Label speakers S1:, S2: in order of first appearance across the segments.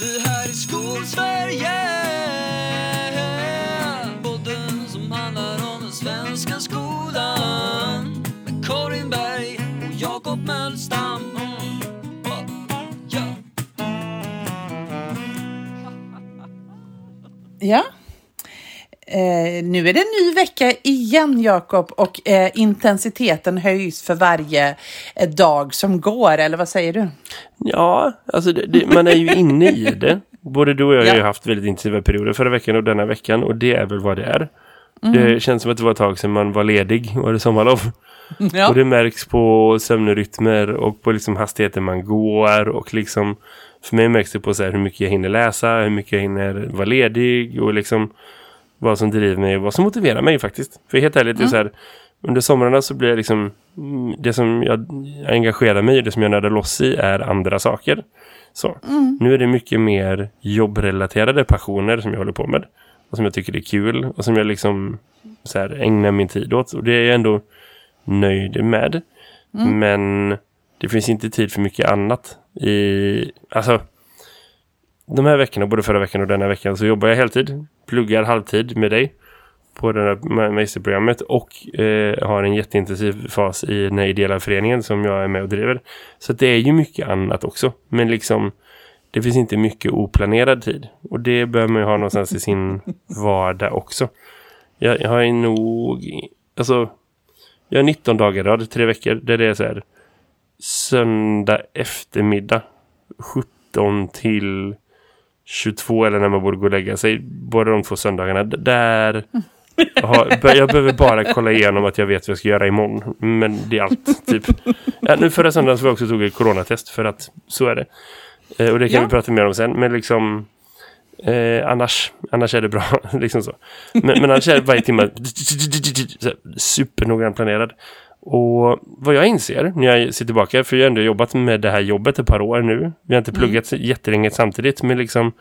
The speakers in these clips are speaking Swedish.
S1: Det här är Skolsverige. Podden som handlar om den svenska skolan. Med Karin Berg och Jakob Mölstam. Ja.
S2: Ja. Eh, nu är det en ny vecka igen, Jakob, och eh, intensiteten höjs för varje eh, dag som går, eller vad säger du?
S3: Ja, alltså det, det, man är ju inne i det. Både du och jag har ju
S2: Ja.
S3: haft väldigt intensiva perioder förra veckan och denna veckan och det är väl vad det är.
S2: Mm.
S3: Det känns som att det var ett tag sedan man var ledig och hade sommarlov.
S2: Ja.
S3: Och det märks på sömnrytmer och på liksom hastigheten man går och liksom för mig märks det på så hur mycket jag hinner läsa, hur mycket jag hinner vara ledig och liksom vad som driver mig och vad som motiverar mig faktiskt. För helt ärligt, det är så här, under somrarna så blir jag liksom mm, det som jag engagerar mig i, det som jag nördar loss i är andra saker. Så. Nu är det mycket mer jobbrelaterade passioner som jag håller på med. Och som jag tycker är kul och som jag liksom så här, ägnar min tid åt. Och det är jag ändå nöjd med. Men det finns inte tid för mycket annat. I, alltså, de här veckorna, både förra veckan och denna veckan, så jobbar jag heltid. Pluggar halvtid med dig på det här ma- magisterprogrammet och eh, har en jätteintensiv fas i den här ideella föreningen som jag är med och driver. Så det är ju mycket annat också. Men liksom, det finns inte mycket oplanerad tid. Och det bör man ju ha någonstans i sin vardag också. Jag, jag har ju nog, alltså, jag har 19 dagar i rad, tre veckor, där det är så här söndag eftermiddag 17 till 22 eller när man borde gå och lägga sig. Båda de två söndagarna. D- Där bör- jag behöver bara kolla igenom att jag vet vad jag ska göra imorgon. Men det är allt, typ. Ja, nu förra söndagen så jag också tog ett coronatest för att så är det. Eh, och det kan
S2: Ja.
S3: vi prata mer om sen. Men liksom eh, annars, annars är det bra. liksom så. Men, men annars är det varje timme supernoggrant planerad. Och vad jag inser när jag ser tillbaka, för jag har ändå jobbat med det här jobbet ett par år nu. Vi har inte pluggat jättelänge samtidigt, men liksom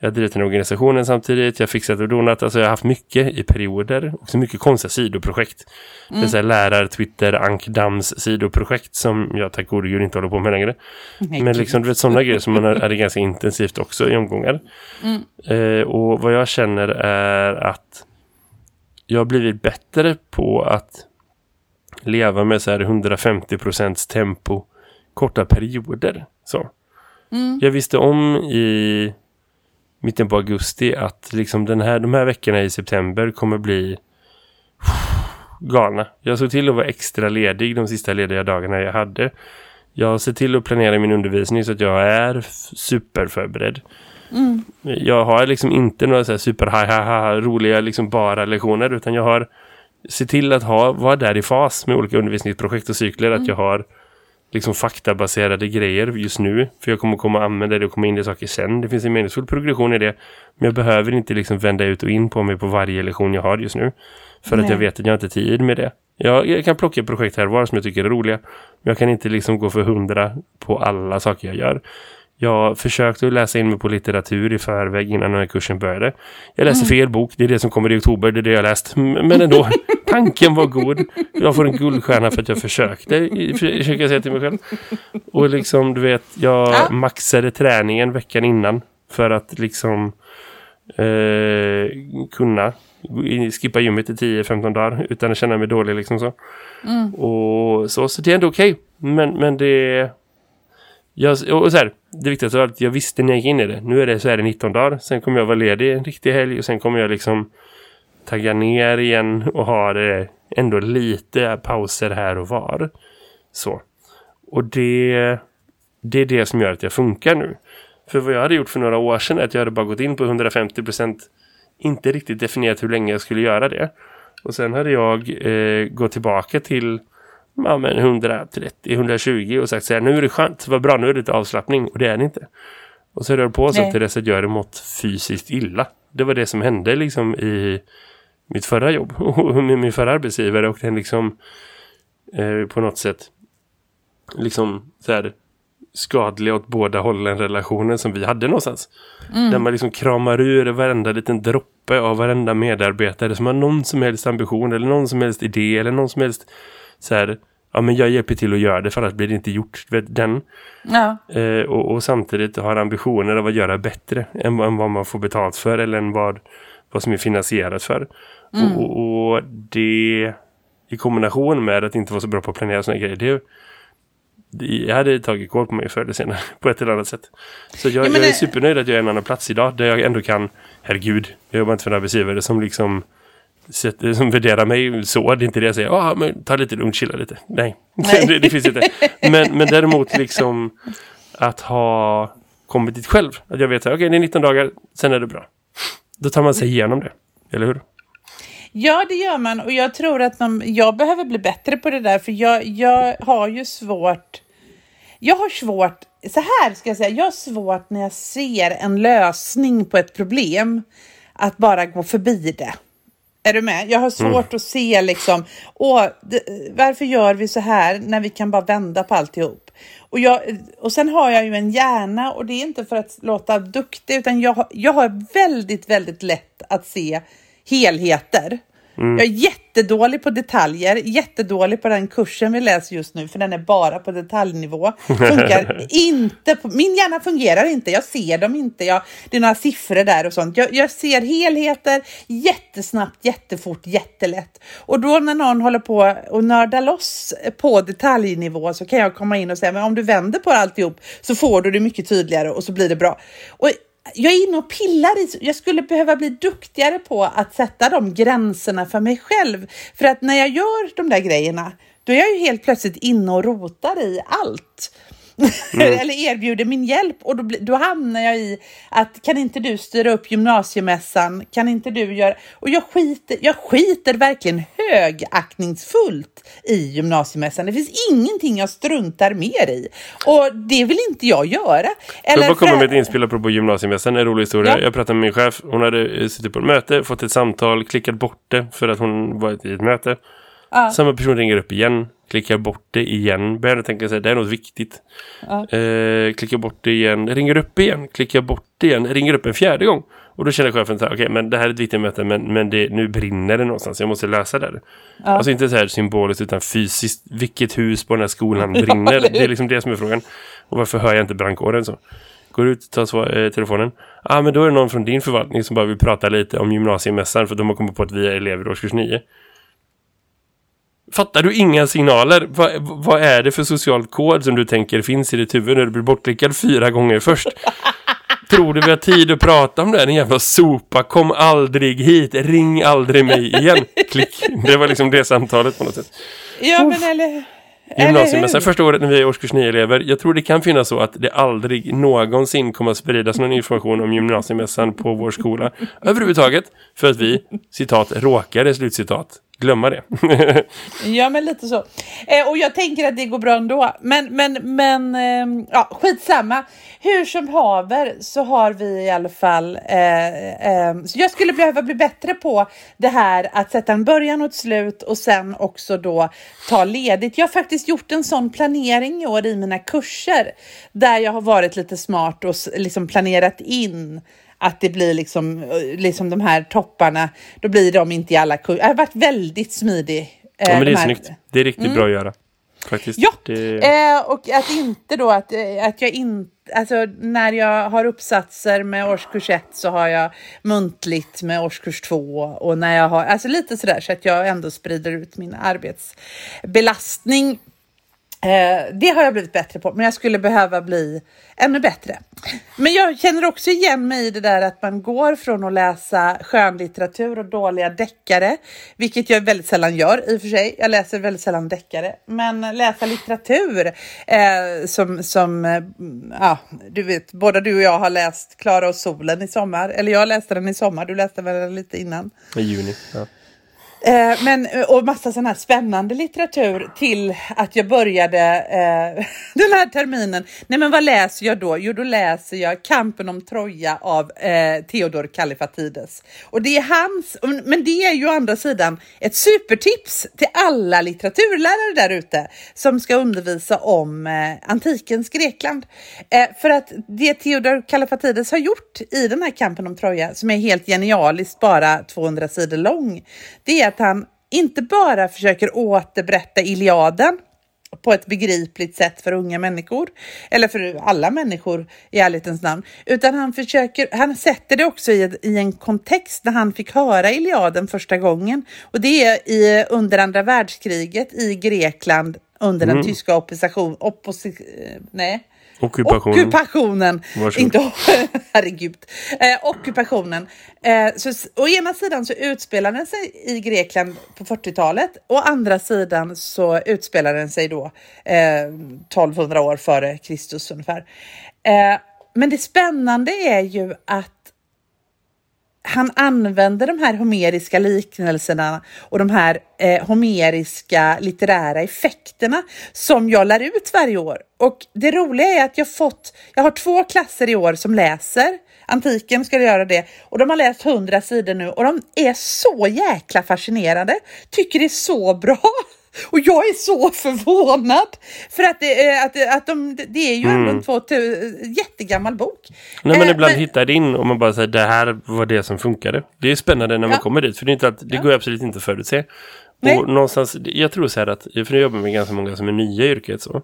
S3: jag har drivit den organisationen samtidigt, jag har fixat och donat, alltså jag har haft mycket i perioder. Också mycket konstiga sidoprojekt. Det är så här lärar, Twitter, Ankdams sidoprojekt som jag tack gode gud inte håller på med längre. Men liksom du vet sådana grejer som man hade ganska intensivt också i omgångar. Eh, och vad jag känner är att jag har blivit bättre på att leva med så här 150% tempo korta perioder. Så. Jag visste om i mitten på augusti att liksom den här, de här veckorna i september kommer bli galna. Jag såg till att vara extra ledig de sista lediga dagarna jag hade. Jag ser till att planera min undervisning så att jag är superförberedd. Jag har liksom inte några så super ha, ha, ha, roliga liksom bara lektioner utan jag har se till att ha, vara där i fas med olika undervisningsprojekt och cykler att jag har liksom faktabaserade grejer just nu. För jag kommer komma använda det och komma in i saker sen. Det finns en meningsfull progression i det. Men jag behöver inte liksom vända ut och in på mig på varje lektion jag har just nu. För att
S2: Nej.
S3: jag vet att jag inte har tid med det. Jag, jag kan plocka projekt här och var som jag tycker är roliga. Men jag kan inte liksom gå för hundra på alla saker jag gör. Jag försökte läsa in mig på litteratur i förväg innan den här kursen började. Jag läser fel bok, det är det som kommer i oktober, det är det jag läst. Men ändå, tanken var god. Jag får en guldstjärna för att jag försökte, försöker jag säga till mig själv. Och liksom, du vet, jag
S2: Ja.
S3: maxade träningen veckan innan för att liksom eh, kunna skippa gymmet i 10-15 dagar utan att känna mig dålig liksom så. Och så, så det är ändå okej. Men, men det... Jag, och så här, det viktigaste var att jag visste när jag gick in i det. Nu är det så här i 19 dagar. Sen kommer jag vara ledig en riktig helg och sen kommer jag liksom tagga ner igen och ha det ändå lite pauser här och var. Så. Och det, det är det som gör att jag funkar nu. För vad jag hade gjort för några år sedan är att jag hade bara gått in på 150% inte riktigt definierat hur länge jag skulle göra det. Och sen hade jag eh, gått tillbaka till ja, men 130-120 och sagt så här, nu är det skönt, vad bra, nu är det lite avslappning. Och det är det inte. Och så jag på
S2: Nej.
S3: till dess att jag hade mått fysiskt illa. Det var det som hände liksom i mitt förra jobb och med min förra arbetsgivare och den liksom eh, på något sätt liksom så här skadliga åt båda hållen relationen som vi hade någonstans. Där man liksom kramar ur varenda liten droppe av varenda medarbetare som har någon som helst ambition eller någon som helst idé eller någon som helst så här ja men jag hjälper till att göra det för annars blir det inte gjort. Den,
S2: Ja.
S3: eh, och, och samtidigt har ambitioner av att göra bättre än, vad- än vad man får betalt för eller än vad, vad som är finansierat för. Och, och, och det i kombination med att inte vara så bra på att planera sådana grejer, det, jag hade tagit koll på mig förr eller senare på ett eller annat sätt. Så jag,
S2: Ja,
S3: jag är
S2: det-
S3: supernöjd att jag är en annan plats idag där jag ändå kan, herregud, jag jobbar inte för en arbetsgivare som liksom sätter, som värderar mig så. Det är inte det jag säger, ah, men ta lite lugnt, chilla lite. Nej,
S2: Nej.
S3: det, det finns inte. Men, men däremot liksom att ha kommit dit själv. Att jag vet att okej, det är 19 dagar, sen är det bra. Då tar man sig igenom det, eller hur?
S2: Ja, det gör man. Och jag tror att de, jag behöver bli bättre på det där, för jag, jag har ju svårt... Jag har svårt... Så här ska jag säga. Jag har svårt när jag ser en lösning på ett problem att bara gå förbi det. Är du med? Jag har svårt att se liksom, åh, det, varför gör vi så här när vi kan bara vända på alltihop? Och, jag, och sen har jag ju en hjärna och det är inte för att låta duktig utan jag, jag har väldigt, väldigt lätt att se helheter. Jag är jättedålig på detaljer, jättedålig på den kursen vi läser just nu för den är bara på detaljnivå. Funkar inte på, min hjärna fungerar inte, jag ser dem inte, jag, det är några siffror där och sånt. Jag, jag ser helheter jättesnabbt, jättefort, jättelätt. Och då när någon håller på och nördar loss på detaljnivå så kan jag komma in och säga, men om du vänder på alltihop så får du det mycket tydligare och så blir det bra. Och jag är inne och pillar i, jag skulle behöva bli duktigare på att sätta de gränserna för mig själv. För att när jag gör de där grejerna, då är jag ju helt plötsligt inne och rotar i allt. Eller erbjuder min hjälp och då, då hamnar jag i att kan inte du styra upp gymnasiemässan? Kan inte du göra... Och jag skiter, jag skiter verkligen högaktningsfullt i gymnasiemässan. Det finns ingenting jag struntar mer i. Och det vill inte jag göra.
S3: Jag bara komma med ett inspel apropå gymnasiemässan, en rolig historia.
S2: Ja.
S3: Jag pratade med min chef, hon hade eh, suttit på ett möte, fått ett samtal, klickat bort det för att hon var i ett möte.
S2: Ja.
S3: Samma person ringer upp igen, klickar bort det igen, börjar tänka sig det är något viktigt. Eh, klickar bort det igen, ringer upp igen, klickar bort det igen, ringer upp en fjärde gång. Och då känner chefen så här, okej men det här är ett viktigt möte men, men det, nu brinner det någonstans, jag måste lösa det. Alltså inte så här symboliskt utan fysiskt, vilket hus på den här skolan brinner.
S2: eller hur?
S3: det är liksom det som är frågan. Och varför hör jag inte brandkåren så? Går ut, tar svar, eh, telefonen. Ja ah, men då är det någon från din förvaltning som bara vill prata lite om gymnasiemässan för de har kommit på att vi är elever i årskurs 9. Fattar du inga signaler? Vad, vad är det för social kod som du tänker finns i ditt huvud när du blir bortklickad fyra gånger först? Tror du vi har tid att prata om det här? En jävla sopa. Kom aldrig hit. Ring aldrig mig igen. Klick. Det var liksom det samtalet på något sätt.
S2: Ja, men eller...
S3: Gymnasiemässan första året när vi är årskurs 9-elever. Jag tror det kan finnas så att det aldrig någonsin kommer att spridas någon information om gymnasiemässan på vår skola. Överhuvudtaget. För att vi, citat, råkade, slutcitat, glömma det.
S2: Ja, men lite så. Eh, och jag tänker att det går bra ändå. Men, men, men eh, ja, skitsamma. Hur som haver så har vi i alla fall... Eh, eh, så jag skulle behöva bli bättre på det här att sätta en början och ett slut och sen också då ta ledigt. Jag har faktiskt gjort en sån planering i år i mina kurser där jag har varit lite smart och liksom planerat in att det blir liksom, eh, liksom de här topparna, då blir de inte i alla kurser. Jag har varit väldigt smidig. eh,
S3: Ja, men det
S2: de
S3: är
S2: här-
S3: snyggt. Det är riktigt bra att göra. Faktiskt.
S2: Ja,
S3: Det...
S2: eh, och att inte då att, eh, att jag inte, alltså när jag har uppsatser med årskurs 1 så har jag muntligt med årskurs 2 och när jag har, alltså lite sådär så att jag ändå sprider ut min arbetsbelastning. Eh, det har jag blivit bättre på, men jag skulle behöva bli ännu bättre. Men jag känner också igen mig i det där att man går från att läsa skönlitteratur och dåliga deckare, vilket jag väldigt sällan gör i och för sig. Jag läser väldigt sällan deckare, men läsa litteratur eh, som, som eh, ja, du vet, båda du och jag har läst Klara och solen i sommar, eller jag läste den i sommar, du läste väl den lite innan.
S3: I juni. Ja.
S2: Eh, men, eh, och massa sån här spännande litteratur till att jag började eh, den här terminen. Nej men vad läser jag då? Jo då läser jag Kampen om Troja av eh, Theodor Kallifatides. Och det är hans, um, men det är ju å andra sidan ett supertips till alla litteraturlärare där ute som ska undervisa om eh, antikens Grekland. Eh, för att det Theodor Kallifatides har gjort i den här Kampen om Troja som är helt genialiskt bara 200 sidor lång. Det är att han inte bara försöker återberätta Iliaden på ett begripligt sätt för unga människor. Eller för alla människor i ärlighetens namn. Utan han försöker, han sätter det också i, i en kontext när han fick höra Iliaden första gången. Och det är i, under andra världskriget i Grekland under den tyska opposition, opposi, nej,
S3: Ockupationen.
S2: Ockupationen. Inte, herregud. Eh, ockupationen. Eh, så, å ena sidan så utspelar den sig i Grekland på 40-talet. Å andra sidan så utspelar den sig då eh, 1200 år före Kristus ungefär. Eh, men det spännande är ju att han använder de här homeriska liknelserna och de här eh, homeriska litterära effekterna som jag lär ut varje år. Och det roliga är att jag fått, jag har två klasser i år som läser antiken ska göra det och de har läst hundra sidor nu och de är så jäkla fascinerade, tycker det är så bra. Och jag är så förvånad för att det, är- att, det- att de, det är ju ändå en 2000, jättegammal bok.
S3: Nej, men
S2: Eh,
S3: ibland hittar det in och man bara säger det här var det som funkade. Det är spännande när man
S2: Ja.
S3: kommer dit. För det, är inte att, det går ju absolut inte att förutse.
S2: Nej.
S3: Och någonstans, jag tror så här att, för jag jobbar med ganska många som är nya i yrket så.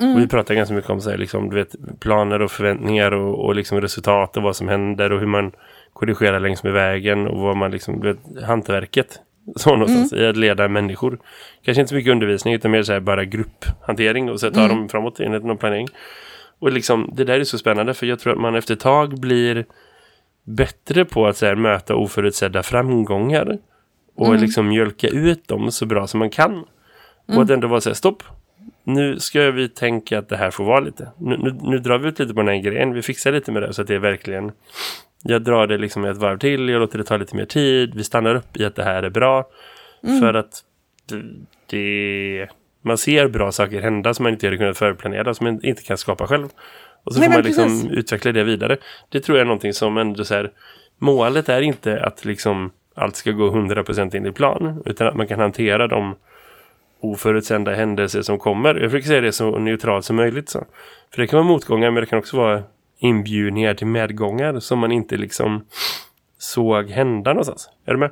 S2: Mm.
S3: Och vi pratar ganska mycket om så här, liksom, du vet, planer och förväntningar och, och liksom resultat och vad som händer och hur man korrigerar längs med vägen och vad man liksom, du vet, hantverket. Så någonstans
S2: Mm.
S3: i att leda människor. Kanske inte så mycket undervisning utan mer så här bara grupphantering och så ta
S2: Mm.
S3: dem framåt enligt någon planering. Och liksom, det där är så spännande för jag tror att man efter ett tag blir bättre på att så här, möta oförutsedda framgångar och
S2: Mm.
S3: liksom mjölka ut dem så bra som man kan. Och
S2: Mm.
S3: att ändå vara så här, stopp. Nu ska vi tänka att det här får vara lite. Nu, nu, nu drar vi ut lite på den här grejen. Vi fixar lite med det så att det är verkligen... Jag drar det liksom ett varv till. Jag låter det ta lite mer tid. Vi stannar upp i att det här är bra.
S2: Mm.
S3: För att det. Man ser bra saker hända som man inte hade kunnat förplanera. Som man inte kan skapa själv. Och så
S2: Nej,
S3: får man liksom
S2: precis.
S3: utveckla det vidare. Det tror jag är någonting som ändå så här... Målet är inte att liksom allt ska gå 100% in i plan. Utan att man kan hantera de oförutsedda händelser som kommer. Jag försöker säga det så neutralt som möjligt. Så. För det kan vara motgångar men det kan också vara inbjudningar till medgångar som man inte liksom såg hända någonstans. Är du med?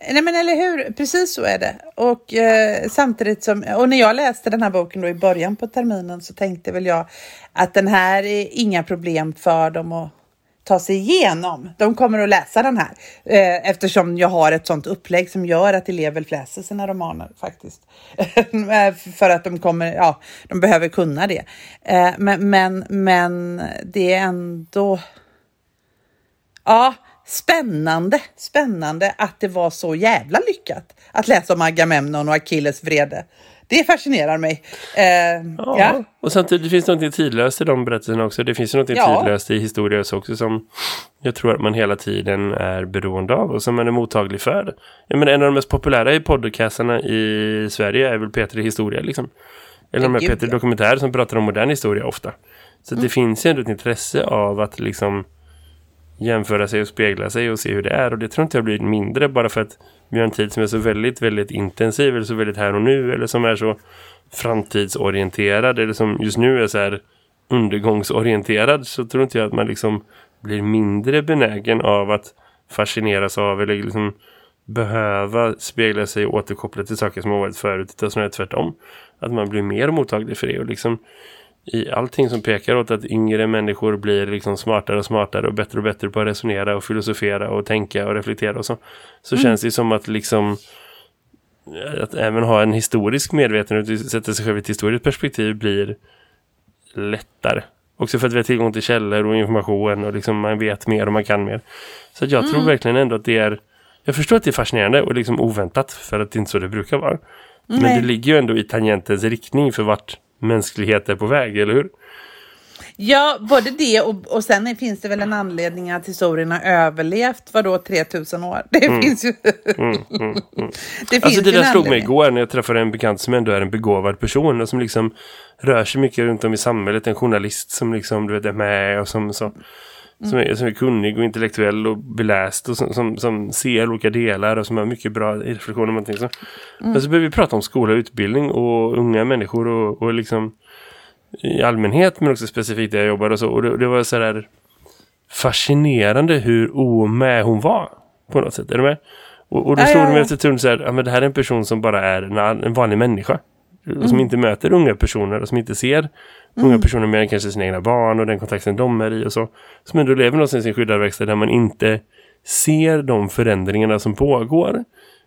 S2: Nej men eller hur, precis så är det. Och eh, samtidigt som, och när jag läste den här boken då i början på terminen så tänkte väl jag att den här är inga problem för dem att ta sig igenom. De kommer att läsa den här eh, eftersom jag har ett sånt upplägg som gör att elever läser sina romaner faktiskt. Eh, för att de kommer, ja, de behöver kunna det. Eh, men, men, men det är ändå Ja, spännande, spännande att det var så jävla lyckat att läsa om Agamemnon och Achilles vrede. Det fascinerar mig. Eh,
S3: Ja.
S2: ja.
S3: Och samtidigt det finns något tidlöst i de berättelserna också. Det finns ju något
S2: Ja.
S3: tidlöst i historia också som jag tror att man hela tiden är beroende av och som man är mottaglig för. Jag menar, en av de mest populära i podcastarna i Sverige är väl Peter i historia liksom. Eller de här Peter
S2: ja.
S3: Dokumentär som pratar om modern historia ofta. Så
S2: Mm.
S3: det finns ju ändå ett intresse av att liksom jämföra sig och spegla sig och se hur det är. Och det tror inte jag blir mindre bara för att vi har en tid som är så väldigt, väldigt intensiv eller så väldigt här och nu eller som är så framtidsorienterad eller som just nu är så här undergångsorienterad så tror inte jag att man liksom blir mindre benägen av att fascineras av eller liksom behöva spegla sig och återkoppla till saker som har varit förut utan snarare tvärtom. Att man blir mer mottaglig för det och liksom i allting som pekar åt att yngre människor blir liksom smartare och smartare och bättre och bättre på att resonera och filosofera och tänka och reflektera och så. Så känns det som att liksom att även ha en historisk medvetenhet och sätta sig själv i ett historiskt perspektiv blir lättare. Också för att vi har tillgång till källor och information och liksom man vet mer och man kan mer. Så jag tror verkligen ändå att det är jag förstår att det är fascinerande och liksom oväntat för att det är inte så det brukar vara. Men
S2: Nej.
S3: det ligger ju ändå i tangentens riktning för vart mänsklighet är på väg, eller hur?
S2: ja, både det och, och sen finns det väl en anledning att historien har överlevt, vadå, 3000 år? Det finns ju... det finns
S3: Alltså det
S2: ju
S3: där
S2: en
S3: slog mig igår när jag träffade en bekant som ändå är en begåvad person och som liksom rör sig mycket runt om i samhället. En journalist som liksom du vet, är med och som, som, som, är, som är kunnig och intellektuell och beläst och som, som, som ser olika delar och som har mycket bra reflektioner någonting. Så. Men så började vi prata om skola och utbildning och unga människor och, och liksom i allmänhet men också specifikt där jag jobbar och så. Och det, det var så där fascinerande hur omed hon var på något sätt. Är du med? Och, och då slog det mig efter stund så här, ja men det här är en person som bara är en, en vanlig människa. Och som inte möter unga personer och som inte ser unga personer mer än kanske sina egna barn och den kontexten de är i och så. Som ändå lever någonstans i en skyddad verkstad där man inte ser de förändringarna som pågår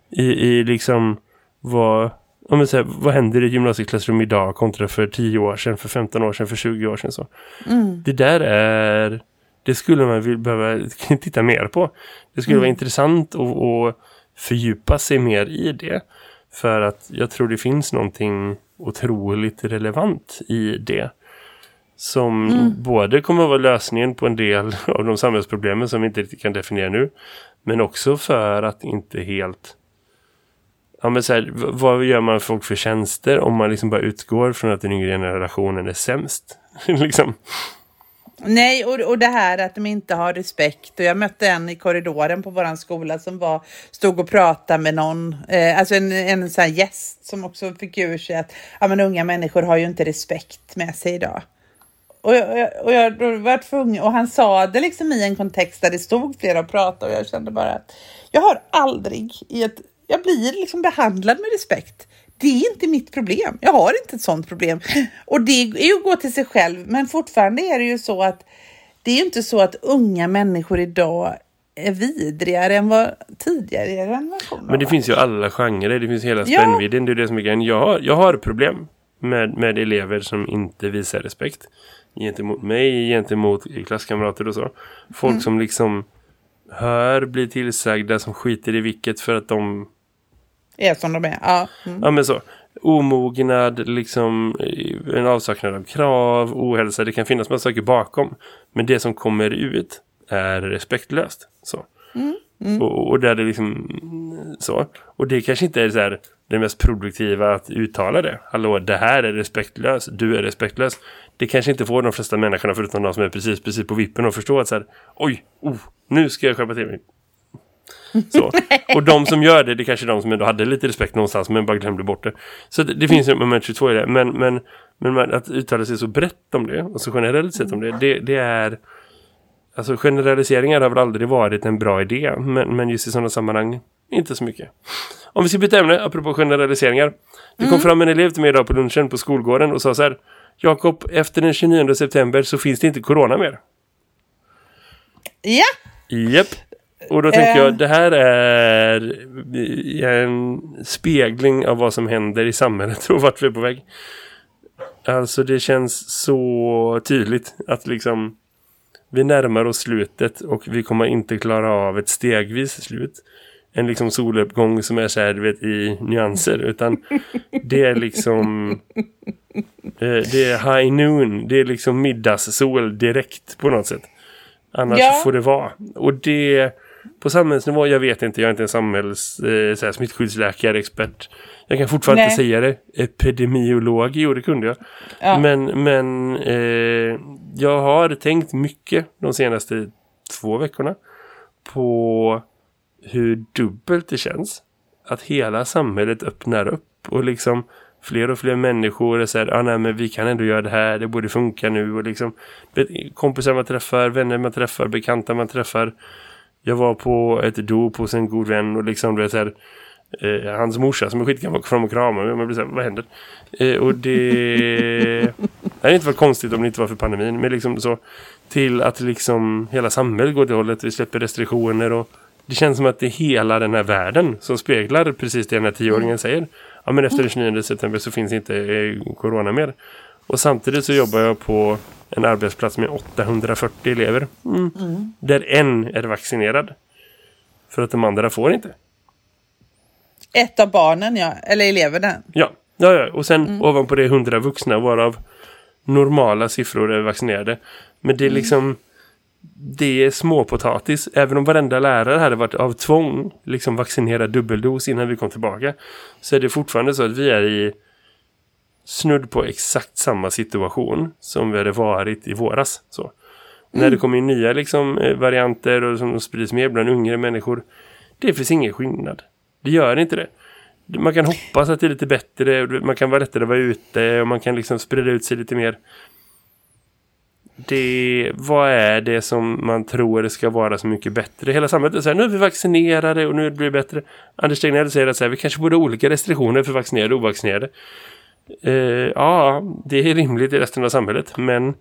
S3: i, i liksom vad, om man säger, vad händer i gymnasieklassrum idag kontra för 10 år sedan, för 15 år sedan, för 20 år sedan så. Det där är det skulle man vill behöva titta mer på. Det skulle vara intressant att, att fördjupa sig mer i det. För att jag tror det finns någonting otroligt relevant i det. Som både kommer att vara lösningen på en del av de samhällsproblemen som vi inte riktigt kan definiera nu. Men också för att inte helt... Ja men så här, vad gör man folk för tjänster om man liksom bara utgår från att den yngre generationen är sämst? liksom.
S2: Nej, och, och det här att de inte har respekt. Och jag mötte en i korridoren på vår skola som var, stod och pratade med någon, eh, alltså en, en sån här gäst som också fick ur sig att ja, men unga människor har ju inte respekt med sig idag. Och jag, och jag, och jag då var tvungen, och han sa det liksom i en kontext där det stod flera och pratade och jag kände bara att jag har aldrig i ett, jag blir liksom behandlad med respekt. Det är inte mitt problem. Jag har inte ett sånt problem. Och det är ju att gå till sig själv, men fortfarande är det ju så att det är ju inte så att unga människor idag är vidrigare än vad tidigare generationer
S3: Men det
S2: var.
S3: finns ju alla genrer, det finns hela
S2: Ja.
S3: spännvidden. Det är det som är grejen. Jag har, jag har problem med, med elever som inte visar respekt. Gentemot mig, gentemot klasskamrater och så. Folk
S2: Mm.
S3: som liksom hör, blir tillsagda, som skiter i vilket för att de
S2: Är som de är. Ja. Mm.
S3: Ja men så. Omognad, liksom eh, en avsaknad av krav, ohälsa. Det kan finnas massa saker bakom. Men det som kommer ut är respektlöst. Så. Och, och där det liksom mm, så. Och det kanske inte är så här det mest produktiva att uttala det. Hallå, det här är respektlöst. Du är respektlös. Det kanske inte får de flesta människorna förutom de som är precis, precis på vippen och förstå att så här, oj, oh, nu ska jag skärpa till mig. Så. Och de som gör det, det är kanske de som ändå hade lite respekt någonstans men bara glömde bort det. Så det, det finns ju ett moment 22 i det. Men, men, men att uttala sig så brett om det och så generellt sett om det, det, det är... Alltså generaliseringar har väl aldrig varit en bra idé. Men, men just i sådana sammanhang, inte så mycket. Om vi ska byta ämne, apropå generaliseringar. Det kom fram en elev till mig idag på lunchen på skolgården och sa så här. Jakob, efter den 29 september så finns det inte corona mer.
S2: ja,
S3: Japp. Och då tänker
S2: Eh.
S3: jag, det här är en spegling av vad som händer i samhället och vart vi är på väg. Alltså det känns så tydligt att liksom vi närmar oss slutet och vi kommer inte klara av ett stegvis slut. En liksom soluppgång som är så här, vet, i nyanser. Utan det är liksom... eh, Det är high noon. Det är liksom middagssol direkt på något sätt. Annars
S2: Ja.
S3: får det vara. Och det... På samhällsnivå, jag vet inte. Jag är inte en samhälls... Eh, så här, smittskyddsläkare, expert. Jag kan fortfarande
S2: Nej.
S3: inte säga det. Epidemiolog, jo det kunde jag.
S2: Ja.
S3: Men, men eh, jag har tänkt mycket de senaste två veckorna på hur dubbelt det känns att hela samhället öppnar upp och liksom fler och fler människor är så här, ah, nej men vi kan ändå göra det här, det borde funka nu och liksom kompisar man träffar, vänner man träffar, bekanta man träffar. Jag var på ett dop hos en god vän och liksom du vet så här, eh, hans morsa som är skitgammal fram och och man blir så här, vad händer? Eh, och det det hade inte varit konstigt om det inte var för pandemin men liksom så till att liksom hela samhället går till hållet, vi släpper restriktioner och det känns som att det är hela den här världen som speglar precis det den här tioåringen säger. Ja men efter den 29 september så finns inte eh, corona mer. Och samtidigt så jobbar jag på en arbetsplats med 840 elever. Mm. Där en är vaccinerad. För att de andra får inte.
S2: ett av barnen, ja, eller eleverna.
S3: Ja, ja, ja. och sen ovanpå det 100 vuxna varav normala siffror är vaccinerade. Men det är liksom det är småpotatis. Även om varenda lärare hade varit av tvång liksom vaccinerad dubbeldos innan vi kom tillbaka. Så är det fortfarande så att vi är i snudd på exakt samma situation som vi hade varit i våras. Så. När det kommer in nya liksom, eh, varianter och som sprids mer bland yngre människor. Det finns ingen skillnad. Det gör inte det. Man kan hoppas att det är lite bättre. Man kan vara lättare att vara ute och man kan liksom sprida ut sig lite mer. Det, vad är det som man tror det ska vara så mycket bättre? Hela samhället här, nu är vi vaccinerade och nu blir det bättre. Anders Tegnell säger att så här, vi kanske borde ha olika restriktioner för vaccinerade och ovaccinerade. Eh, ja, det är rimligt i resten av samhället. Men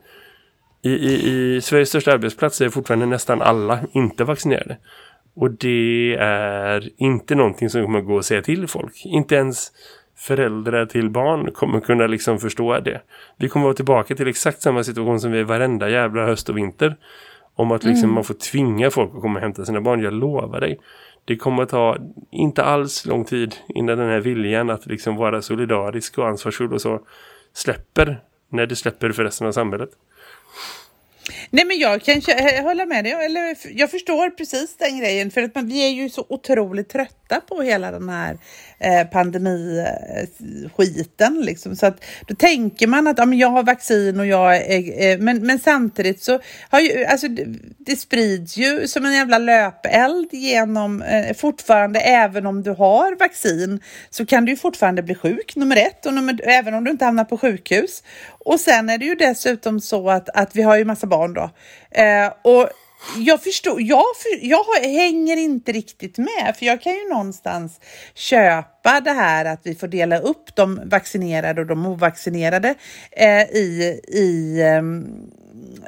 S3: i, i, i Sveriges största arbetsplats är fortfarande nästan alla inte vaccinerade. Och det är inte någonting som kommer gå att säga till folk. Inte ens föräldrar till barn kommer kunna liksom förstå det. Vi kommer vara tillbaka till exakt samma situation som vi är varenda jävla höst och vinter. Om att liksom man får tvinga folk att komma och hämta sina barn. Jag lovar dig. Det kommer att ta inte alls lång tid innan den här viljan att liksom vara solidarisk och ansvarsfull och så släpper när det släpper för resten av samhället.
S2: Nej men jag kan hålla med dig, eller jag förstår precis den grejen för att man, vi är ju så otroligt trötta på hela den här eh, pandemiskiten liksom så att då tänker man att ja, men jag har vaccin och jag är, eh, men, men samtidigt så har ju, alltså det, det sprids ju som en jävla löpeld genom eh, fortfarande även om du har vaccin så kan du ju fortfarande bli sjuk nummer ett och nummer, även om du inte hamnar på sjukhus och sen är det ju dessutom så att, att vi har ju massa barn då. Eh, och jag förstår, jag, för, jag hänger inte riktigt med för jag kan ju någonstans köpa det här att vi får dela upp de vaccinerade och de ovaccinerade eh, i, i eh,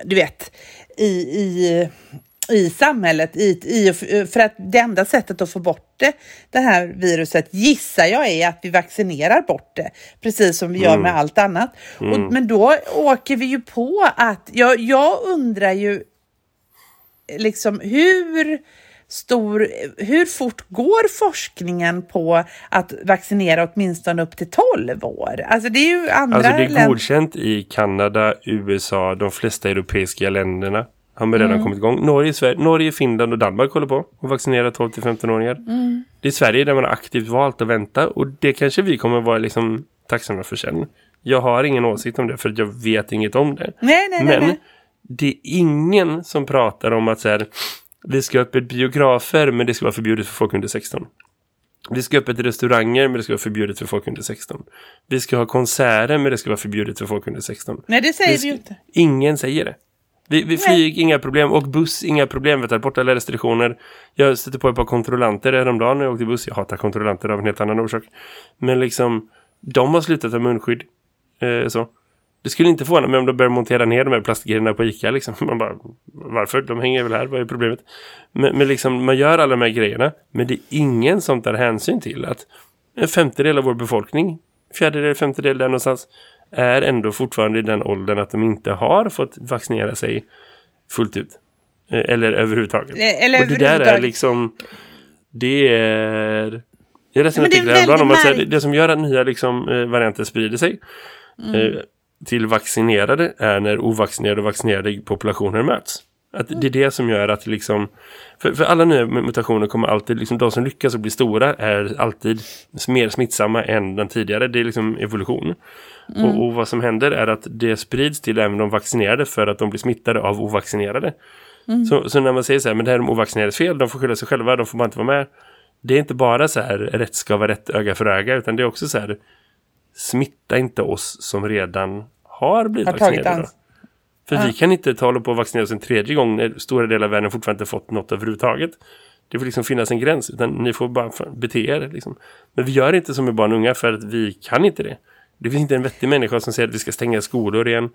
S2: du vet, i, i i samhället i, i, för att det enda sättet att få bort det, det här viruset gissar jag är att vi vaccinerar bort det precis som vi gör med allt annat. Och, men då åker vi ju på att jag, jag undrar ju liksom hur stor, hur fort går forskningen på att vaccinera åtminstone upp till 12 år? Alltså det är ju andra
S3: Alltså det är godkänt i Kanada, USA, de flesta europeiska länderna. Har man redan kommit igång. Norge, Sverige, Norge, Finland och Danmark håller på att vaccinera 12-15-åringar. Det är Sverige där man har aktivt valt att vänta. Och det kanske vi kommer vara liksom tacksamma för sen. Jag har ingen åsikt om det för jag vet inget om det.
S2: Nej, nej, nej,
S3: Men
S2: nej.
S3: Det är ingen som pratar om att så här, vi ska ha öppet biografer men det ska vara förbjudet för folk under 16. Vi ska ha öppet restauranger men det ska vara förbjudet för folk under 16. Vi ska ha konserter men det ska vara förbjudet för folk under 16.
S2: Nej, det säger vi ju
S3: sk-
S2: inte.
S3: Ingen säger det. Vi, vi flyg, inga problem. Och buss, inga problem. Vi tar bort alla restriktioner. Jag stötte på ett par kontrollanter häromdagen när jag åkte buss. Jag hatar kontrollanter av en helt annan orsak. Men liksom, de har slutat ha munskydd. Eh, så. Det skulle inte förvåna mig om de börjar montera ner de här plastgrejerna på Ica. Liksom. Man bara, varför? De hänger väl här, vad är problemet? Men, men liksom, man gör alla de här grejerna. Men det är ingen som tar hänsyn till att en femtedel av vår befolkning, fjärdedel, femtedel där någonstans, är ändå fortfarande i den åldern att de inte har fått vaccinera sig fullt ut. Eh, Eller överhuvudtaget.
S2: Eh, Eller
S3: och det där är liksom... Det är... Jag läste en artikel häromdagen om att det, det som gör att nya liksom, eh, varianter sprider sig
S2: Mm.
S3: Till vaccinerade är när ovaccinerade och vaccinerade populationer möts. Att det är det som gör att liksom... För, för alla nya mutationer kommer alltid... Liksom, de som lyckas att bli stora är alltid mer smittsamma än den tidigare. Det är liksom evolution. Och, och vad som händer är att det sprids till även de vaccinerade för att de blir smittade av ovaccinerade. Så, så när man säger så här, men det här är de ovaccinerades fel, de får skylla sig själva, de får bara inte vara med. Det är inte bara så här, rätt ska vara rätt öga för öga, utan det är också så här, smitta inte oss som redan har blivit
S2: Har
S3: vaccinerade. För vi kan inte ta på att vaccinera oss en tredje gång när stora delar av världen fortfarande inte fått något överhuvudtaget. Det får liksom finnas en gräns, utan ni får bara bete er. Liksom. Men vi gör inte som med barn och unga för att vi kan inte det. Det finns inte en vettig människa som säger att vi ska stänga skolor igen.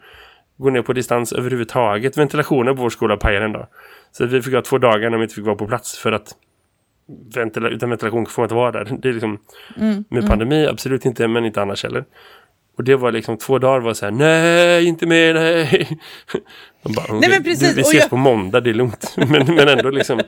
S3: Gå ner på distans överhuvudtaget. Ventilationen på vår skola pajar en dag. Så vi fick ha två dagar när vi inte fick vara på plats för att ventila utan ventilation får man inte vara där. Det är liksom, med pandemi, absolut inte, men inte annars heller. Och det var liksom två dagar var så här, nej, inte mer, nej. Bara,
S2: Nej, men precis,
S3: Du, vi ses
S2: jag-
S3: på måndag, det är lugnt. men, men ändå liksom.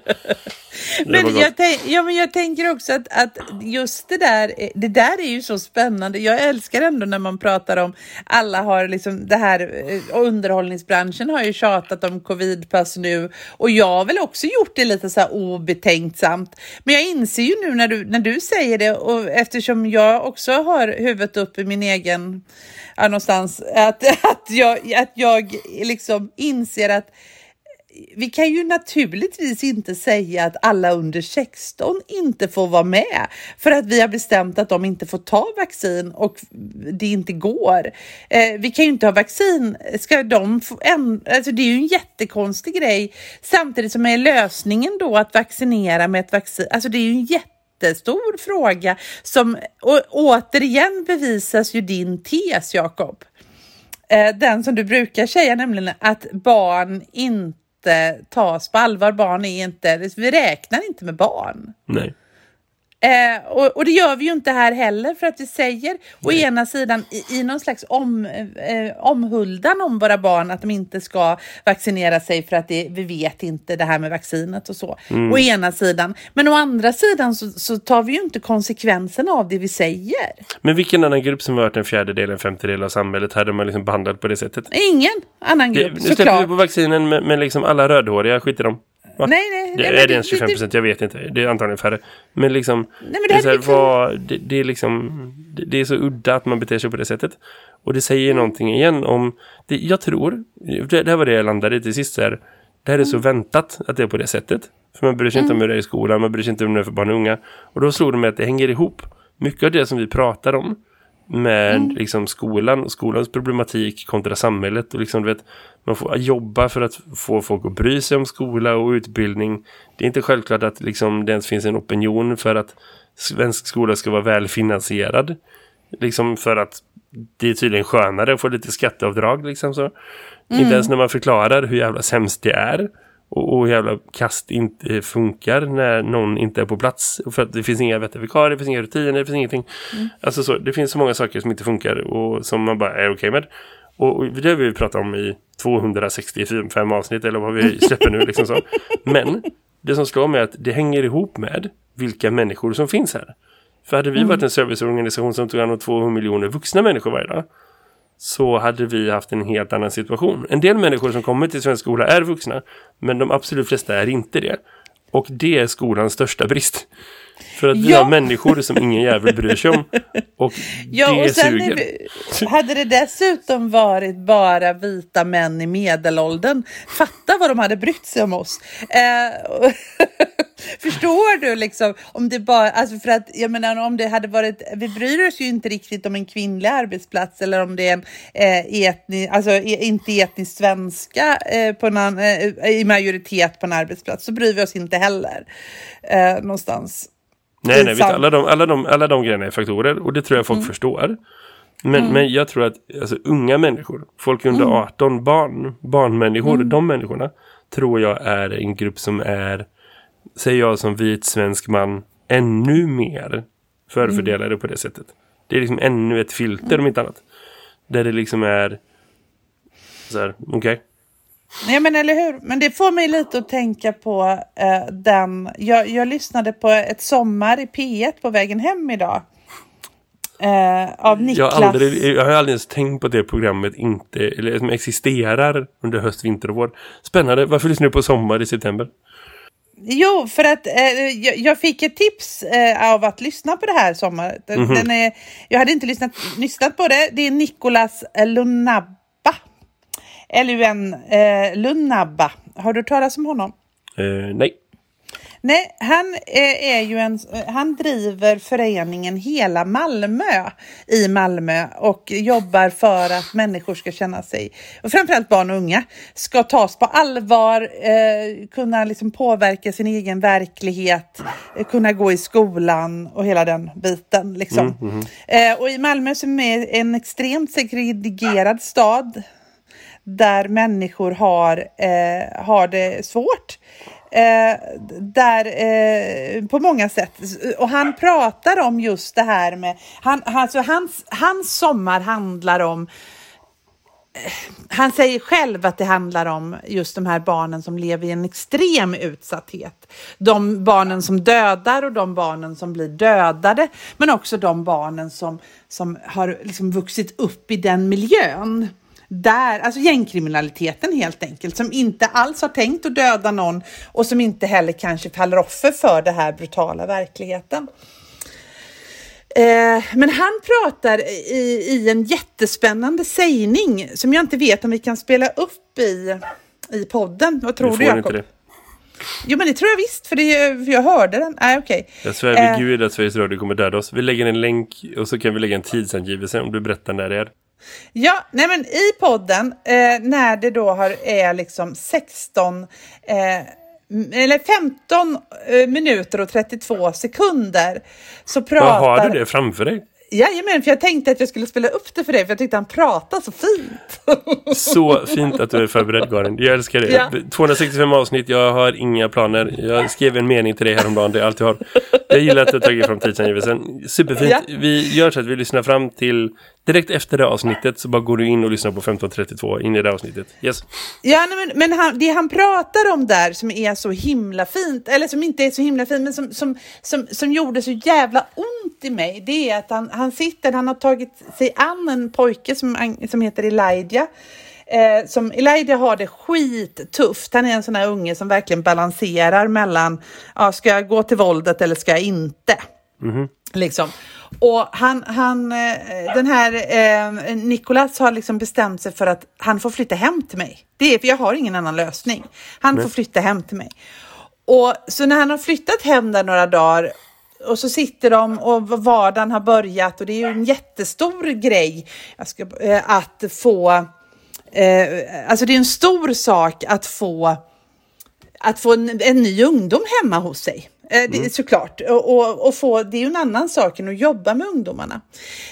S2: Men jag, ja, men jag tänker också att, att just det där, det där är ju så spännande. Jag älskar ändå när man pratar om, alla har liksom det här, eh, underhållningsbranschen har ju tjatat om covidpass nu och jag har väl också gjort det lite så här obetänksamt. Men jag inser ju nu när du, när du säger det och eftersom jag också har huvudet upp i min egen, någonstans, att, att, jag, att jag liksom inser att vi kan ju naturligtvis inte säga att alla under 16 inte får vara med för att vi har bestämt att de inte får ta vaccin och det inte går. Eh, vi kan ju inte ha vaccin. Ska de få en, alltså det är ju en jättekonstig grej. Samtidigt som är lösningen då att vaccinera med ett vaccin. Alltså det är ju en jättestor fråga som och, återigen bevisas ju din tes, Jakob. Eh, den som du brukar säga, nämligen att barn inte tas på allvar. Barn är inte, vi räknar inte med barn.
S3: Nej.
S2: Eh, och, och, det gör vi ju inte här heller för att vi säger å ena sidan i, i någon slags om, eh, omhuldan om våra barn att de inte ska vaccinera sig för att det, vi vet inte det här med vaccinet och så. Mm. Å ena sidan. Men å andra sidan så, så, tar vi ju inte konsekvenserna av det vi säger.
S3: Men vilken annan grupp som varit en fjärdedel, en femtedel av samhället hade man liksom behandlat på det sättet?
S2: Ingen annan grupp, det,
S3: Nu släpper vi på vaccinen men liksom alla rödhåriga skiter de.
S2: Va? Nej, nej.
S3: Det,
S2: nej
S3: är det ens 25 procent? Jag vet inte. Det är antagligen färre. Men liksom... Nej, men det, det, är här, vad, det, det, är liksom... Det, är så udda att man beter sig på det sättet. Och det säger mm. någonting igen om... Jag tror... Det, här var det jag landade i till sist. Här, det här är så mm. väntat att det är på det sättet. För man bryr sig mm. inte om hur det är i skolan. Man bryr sig inte om hur det är för barn och unga. Och då slog det mig att det hänger ihop. Mycket av det som vi pratar om med mm. liksom skolan och skolans problematik kontra samhället och liksom vet man får jobba för att få folk att bry sig om skola och utbildning. Det är inte självklart att liksom det ens finns en opinion för att svensk skola ska vara välfinansierad. Liksom för att det är tydligen skönare att få lite skatteavdrag liksom så. Mm. Inte ens när man förklarar hur jävla sämst det är och, och jävla kast inte funkar när någon inte är på plats. För att det finns inga veterinärer, det finns inga rutiner, det finns ingenting. Mm. Alltså så, det finns så många saker som inte funkar och som man bara är okej okay med. Och, och det har vi pratat om i 265 avsnitt eller vad vi släpper nu. Liksom så. Men det som slår mig är att det hänger ihop med vilka människor som finns här. För hade vi mm. varit en serviceorganisation som tog hand om 200 miljoner vuxna människor varje dag så hade vi haft en helt annan situation. En del människor som kommer till svensk skola är vuxna, men de absolut flesta är inte det. Och det är skolans största brist. För att vi ja. har människor som ingen jävel bryr sig om. Och ja, det och sen suger.
S2: Vi, hade det dessutom varit bara vita män i medelåldern, fatta vad de hade brytt sig om oss. Eh, Förstår du liksom om det bara, alltså för att jag menar om det hade varit, vi bryr oss ju inte riktigt om en kvinnlig arbetsplats eller om det är en eh, etni, alltså e, inte etnisk svenska eh, på en, eh, i majoritet på en arbetsplats så bryr vi oss inte heller eh, någonstans.
S3: Nej, nej, alla, de, alla, de, alla de grejerna är faktorer och det tror jag folk mm. förstår. Men, mm. men jag tror att alltså, unga människor, folk under mm. 18, barn, barnmänniskor, mm. de människorna tror jag är en grupp som är säger jag som vit svensk man, ännu mer förfördelade mm. på det sättet. Det är liksom ännu ett filter mm. om inte annat. Där det liksom är så här, okej. Okay.
S2: Nej men eller hur, men det får mig lite att tänka på uh, den, jag, jag lyssnade på ett sommar i P1 på vägen hem idag. Uh, av Niklas.
S3: Jag aldrig, jag har aldrig ens tänkt på att det programmet inte, eller som existerar under höst, vinter och vår. Spännande, varför lyssnar du på sommar i september?
S2: Jo, för att eh, jag, jag, fick ett tips eh, av att lyssna på det här sommaren. Den, mm -hmm. den är, jag hade inte lyssnat, lyssnat på det. Det är Nicolas Lunabba. L-U-N eh, Lunabba. Har du hört talas om honom?
S3: Eh, nej.
S2: Nej, han eh, är ju en, han driver föreningen Hela Malmö i Malmö och jobbar för att människor ska känna sig, och framförallt barn och unga, ska tas på allvar, eh, kunna liksom påverka sin egen verklighet, eh, kunna gå i skolan och hela den biten. Liksom. Mm, mm. Eh, och i Malmö som är en extremt segregerad stad där människor har, eh, har det svårt Eh, där, eh, på många sätt. Och han pratar om just det här med, han, alltså hans, hans sommar handlar om eh, han säger själv att det handlar om just de här barnen som lever i en extrem utsatthet. De barnen som dödar och de barnen som blir dödade. Men också de barnen som, som har liksom vuxit upp i den miljön där, alltså gängkriminaliteten helt enkelt, som inte alls har tänkt att döda någon och som inte heller kanske faller offer för den här brutala verkligheten. Eh, men han pratar i, i en jättespännande sägning som jag inte vet om vi kan spela upp i, i podden. Vad tror du Jakob? Jo men det tror jag visst, för, det, för jag hörde den. Nej okej. Okay.
S3: Jag svär vid eh, gud att Sveriges Radio kommer döda oss. Vi lägger en länk och så kan vi lägga en tidsangivelse om du berättar när det är.
S2: Ja, nej men i podden, eh, när det då har, är liksom 16 eh, eller 15 eh, minuter och 32 sekunder så
S3: Vad
S2: pratar...
S3: har du det framför dig?
S2: Jajamän, för jag tänkte att jag skulle spela upp det för dig för jag tyckte han pratade så fint.
S3: Så fint att du är förberedd Karin. Jag älskar det.
S2: Ja.
S3: 265 avsnitt, jag har inga planer. Jag skrev en mening till dig häromdagen, det är allt jag har. Jag gillar att du har tagit fram tidsangivelsen. Superfint.
S2: Ja.
S3: Vi gör så att vi lyssnar fram till direkt efter det avsnittet så bara går du in och lyssnar på 1532 in i det avsnittet. Yes.
S2: Ja, nej, men, men han, det han pratar om där som är så himla fint, eller som inte är så himla fint, men som, som, som, som gjorde så jävla ont i mig, det är att han, han sitter, han har tagit sig an en pojke som, som heter Elijah. Eh, som Elijah har det skittufft. Han är en sån här unge som verkligen balanserar mellan, ja, ska jag gå till våldet eller ska jag inte? Liksom. Och han, han, eh, den här eh, Nicolas har liksom bestämt sig för att han får flytta hem till mig. Det är för jag har ingen annan lösning. Han får flytta hem till mig. Och så när han har flyttat hem där några dagar och så sitter de och vardagen har börjat och det är ju en jättestor grej ska, eh, att få, eh, alltså det är en stor sak att få att få en, en ny ungdom hemma hos sig. Eh, det, Såklart. Och, och, och få, det är ju en annan sak än att jobba med ungdomarna.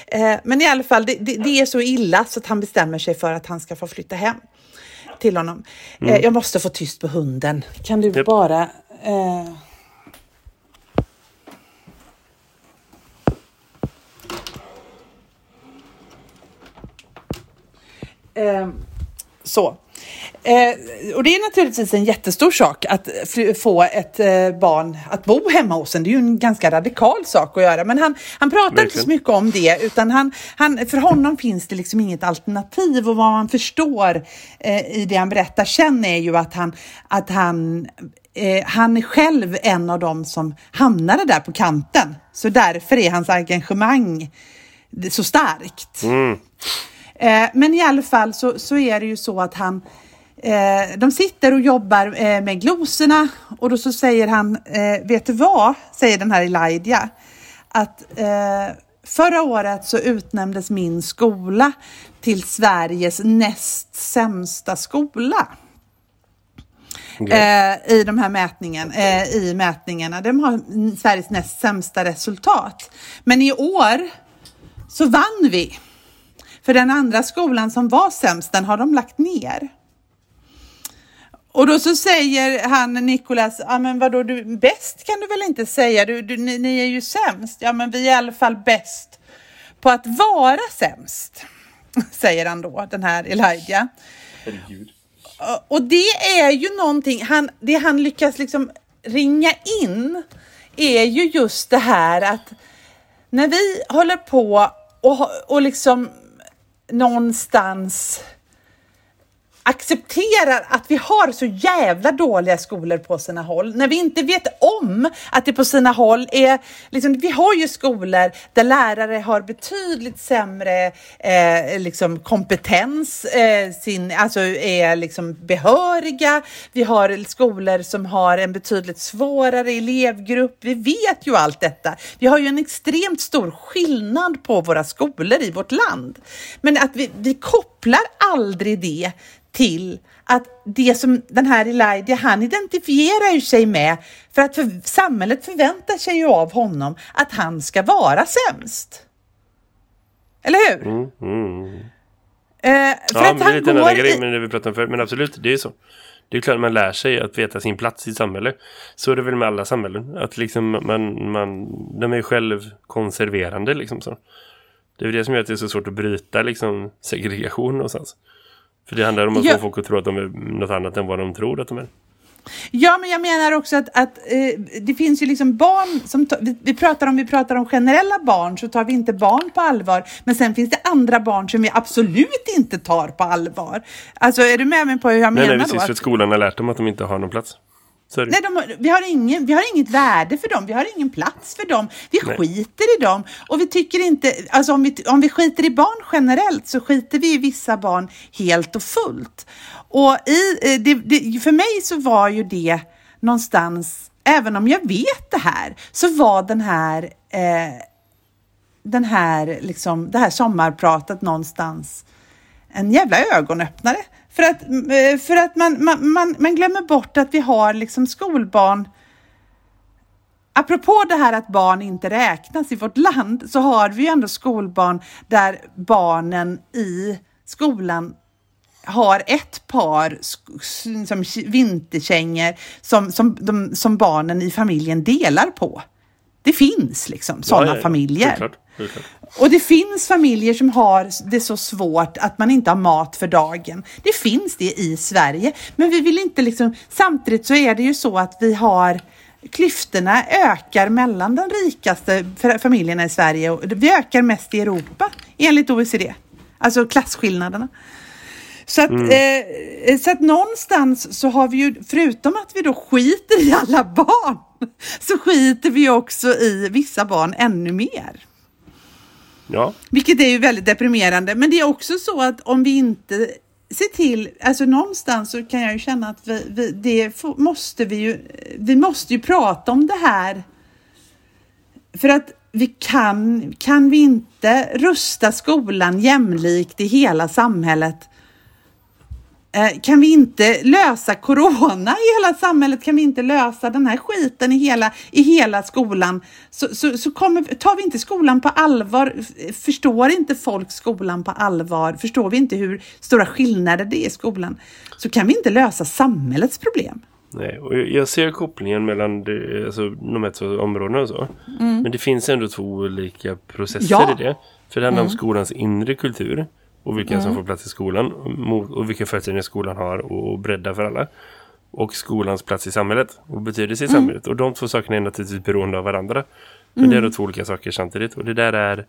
S2: Eh, men i alla fall, det, det, det är så illa så att han bestämmer sig för att han ska få flytta hem till honom. Eh, jag måste få tyst på hunden. Kan du
S3: Japp.
S2: bara... Eh... Eh, så. Eh, och det är naturligtvis en jättestor sak att få ett eh, barn att bo hemma hos en. Det är ju en ganska radikal sak att göra. Men han, han pratar inte
S3: Verkligen.
S2: så mycket om det, utan han, han, för honom finns det liksom inget alternativ. Och vad man förstår eh, i det han berättar sen är ju att han, att han eh, han är själv en av dem som hamnade där på kanten. Så därför är hans engagemang så starkt. Eh, men i alla fall så, så är det ju så att han eh, de sitter och jobbar eh, med glosorna och då så säger han, eh, vet du vad, säger den här Elijah, att eh, förra året så utnämndes min skola till Sveriges näst sämsta skola. Eh, i de här mätningen, eh, i mätningarna. De har Sveriges näst sämsta resultat. Men i år så vann vi. För den andra skolan som var sämst, den har de lagt ner. Och då så säger han Nikolas, ja men vadå, du, bäst kan du väl inte säga, du, du, ni, ni är ju sämst. Ja men vi är i alla fall bäst på att vara sämst, säger han då, den här Elijah. Och- Och det är ju någonting, han, det han lyckas liksom ringa in är ju just det här att när vi håller på och, och liksom någonstans accepterar att vi har så jävla dåliga skolor på sina håll, när vi inte vet om att det på sina håll är, liksom, vi har ju skolor där lärare har betydligt sämre eh, liksom kompetens, eh, sin, alltså är liksom behöriga, vi har skolor som har en betydligt svårare elevgrupp, vi vet ju allt detta. Vi har ju en extremt stor skillnad på våra skolor i vårt land. Men att vi, vi kopplar aldrig det till att det som den här Elijah, han identifierar ju sig med för att för, samhället förväntar sig ju av honom att han ska vara sämst. Eller hur?
S3: Mm, mm.
S2: Eh, för
S3: Ja,
S2: att
S3: men det är
S2: han
S3: lite en annan grej
S2: i,
S3: med det vi pratade om förut. Men absolut, det är så. Det är klart att man lär sig att veta sin plats i samhället. Så är det väl med alla samhällen. Att liksom man, man, de är själv konserverande liksom så. Det är det som gör att det är så svårt att bryta liksom segregation någonstans. För det handlar om att
S2: Ja.
S3: få folk att tro att de är något annat än vad de tror att de är.
S2: Ja, men jag menar också att, att eh, det finns ju liksom barn som vi, vi pratar om vi pratar om generella barn så tar vi inte barn på allvar. Men sen finns det andra barn som vi absolut inte tar på allvar. Alltså är du med mig på hur jag
S3: Nej,
S2: menar
S3: nej,
S2: då?
S3: precis. För
S2: att
S3: skolan har lärt dem att de inte har någon plats.
S2: Nej, de, vi, har ingen, vi har inget värde för dem, vi har ingen plats för dem, vi
S3: Nej.
S2: skiter i dem. Och vi tycker inte, alltså om vi, om vi skiter i barn generellt så skiter vi i vissa barn helt och fullt. Och i, eh, det, det, för mig så var ju det någonstans, även om jag vet det här, så var den här eh, den här, liksom, det här sommarpratet någonstans en jävla ögonöppnare För att, eh, för att man, man, man, man glömmer bort att vi har liksom skolbarn Apropå det här att barn inte räknas i vårt land så har vi ju ändå skolbarn där barnen i skolan har ett par som vinterkängor som, som, de, som barnen i familjen delar på. Det finns liksom sådana ja, ja, familjer.
S3: Det det
S2: och det finns familjer som har det så svårt att man inte har mat för dagen. Det finns det i Sverige, men vi vill inte liksom, samtidigt så är det ju så att vi har klyftorna ökar mellan de rikaste familjerna i Sverige och vi ökar mest i Europa enligt OECD. Alltså klasskillnaderna. Så att, mm. eh, så att någonstans så har vi ju, förutom att vi då skiter i alla barn, så skiter vi också i vissa barn ännu mer.
S3: Ja.
S2: Vilket är ju väldigt deprimerande. Men det är också så att om vi inte ser till, alltså någonstans så kan jag ju känna att vi, vi det måste vi ju, vi måste ju prata om det här. För att vi kan, kan vi inte rusta skolan jämlikt i hela samhället kan vi inte lösa corona i hela samhället, kan vi inte lösa den här skiten i hela, i hela skolan, så, så, så kommer, tar vi inte skolan på allvar, förstår inte folk skolan på allvar, förstår vi inte hur stora skillnader det är i skolan, så kan vi inte lösa samhällets problem.
S3: Nej, och jag ser kopplingen mellan det, alltså, de här två områdena och så. Mm. Men det finns ändå två olika processer ja. i det. För det handlar mm. om skolans inre kultur och vilka mm. som får plats i skolan och vilka förutsättningar skolan har och bredda för alla. Och skolans plats i samhället och betydelse i mm. samhället. Och de två sakerna är naturligtvis beroende av varandra. Men mm. det är då två olika saker samtidigt. Och det där är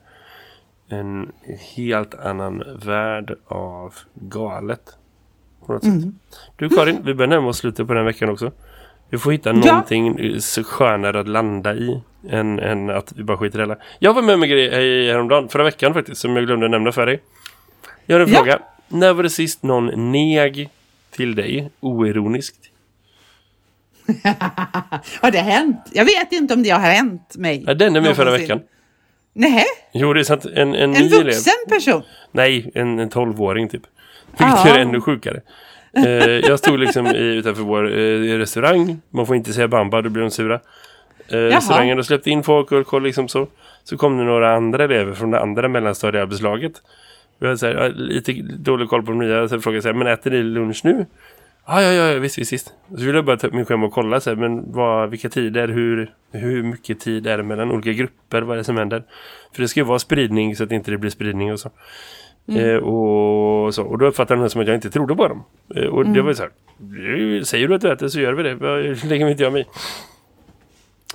S3: en helt annan värld av galet. På något mm. sätt. Du Karin, vi börjar närma oss slutet på den veckan också. Vi får hitta ja. någonting så skönare att landa i än, än att vi bara skiter i hela. Jag var med med grejer häromdagen, förra veckan faktiskt, som jag glömde nämna för dig. Jag har en ja. fråga. När var det sist någon neg till dig, oironiskt?
S2: har det hänt? Jag vet inte om det har hänt mig.
S3: Ja, den är med förra veckan.
S2: Nej.
S3: Jo, det är sant. En, en,
S2: en vuxen elev. person?
S3: Nej, en, en tolvåring typ. Vilket är ännu sjukare. eh, jag stod liksom i, utanför vår eh, restaurang. Man får inte säga bamba, då blir de sura. Eh, restaurangen släppte in folk och, och liksom så. Så kom det några andra elever från det andra mellanstadiearbetslaget. Hade så här, lite dålig koll på de nya. Så jag frågade så här, men äter ni lunch nu? Ah, ja, ja, ja, visst, visst, visst. Så ville jag bara ta upp min skärm och kolla så här, men vad, vilka tider, hur, hur mycket tid är det mellan olika grupper, vad är det som händer? För det ska ju vara spridning så att inte det blir spridning och så. Mm. Eh, och, så. och då uppfattade de som att jag inte trodde på dem. Eh, och mm. det var så här, säger du att du äter så gör vi det. Det lägger inte jag mig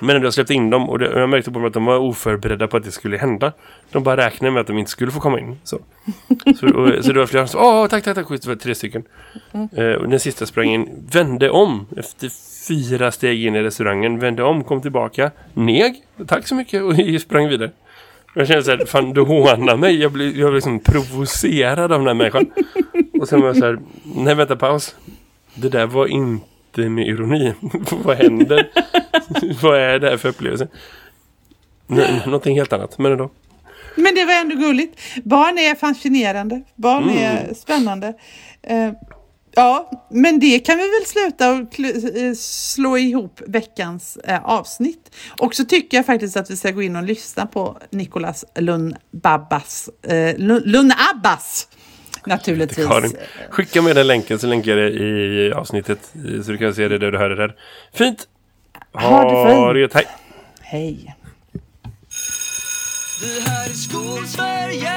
S3: men när jag släppte in dem och, jag märkte på dem att de var oförberedda på att det skulle hända. De bara räknade med att de inte skulle få komma in. Så, så, och, så det var flera som åh tack, tack, tack, det var tre stycken. Mm. Eh, och den sista sprang in, vände om efter fyra steg in i restaurangen, vände om, kom tillbaka, neg, tack så mycket och sprang vidare. Jag kände så här, fan du hånar mig. Jag blev, jag blev liksom provocerad av den här människan. Och sen var jag så här, nej vänta paus. Det där var inte inte med ironi. Vad händer? Vad är det här för upplevelse? N någonting helt annat, men ändå.
S2: Men det var ändå gulligt. Barn är fascinerande. Barn mm. är spännande. Uh, ja, men det kan vi väl sluta och eh, slå ihop veckans uh, avsnitt. Och så tycker jag faktiskt att vi ska gå in och lyssna på Nicolas Lund Babbas, uh, Lund Abbas naturligtvis. Karin.
S3: Skicka med den länken så länkar jag det i avsnittet så du kan se det där du hörde där. Fint!
S2: Ha, ha det
S3: fint! Hej!
S2: Hej!
S1: Det här är Skolsverige